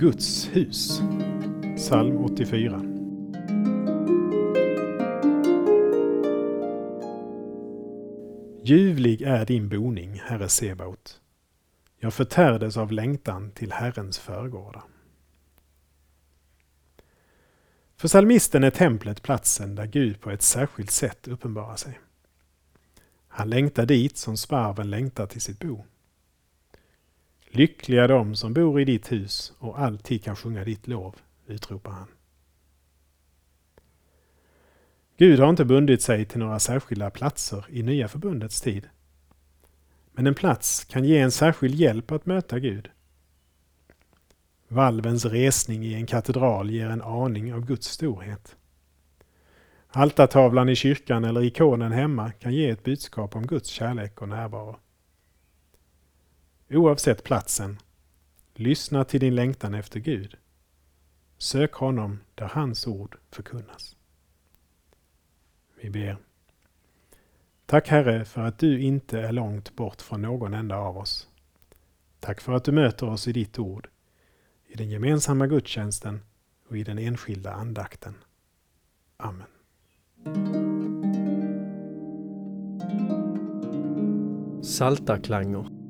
Guds hus. Psalm 84. Ljuvlig är din boning, Herre Sebaot. Jag förtärdes av längtan till Herrens förgårdar. För psalmisten är templet platsen där Gud på ett särskilt sätt uppenbarar sig. Han längtar dit som sparven längtar till sitt bo. Lyckliga de som bor i ditt hus och alltid kan sjunga ditt lov, utropar han. Gud har inte bundit sig till några särskilda platser i Nya förbundets tid. Men en plats kan ge en särskild hjälp att möta Gud. Valvens resning i en katedral ger en aning av Guds storhet. Altartavlan i kyrkan eller ikonen hemma kan ge ett budskap om Guds kärlek och närvaro. Oavsett platsen, lyssna till din längtan efter Gud. Sök honom där hans ord förkunnas. Vi ber. Tack Herre för att du inte är långt bort från någon enda av oss. Tack för att du möter oss i ditt ord, i den gemensamma gudstjänsten och i den enskilda andakten. Amen. Saltarklanger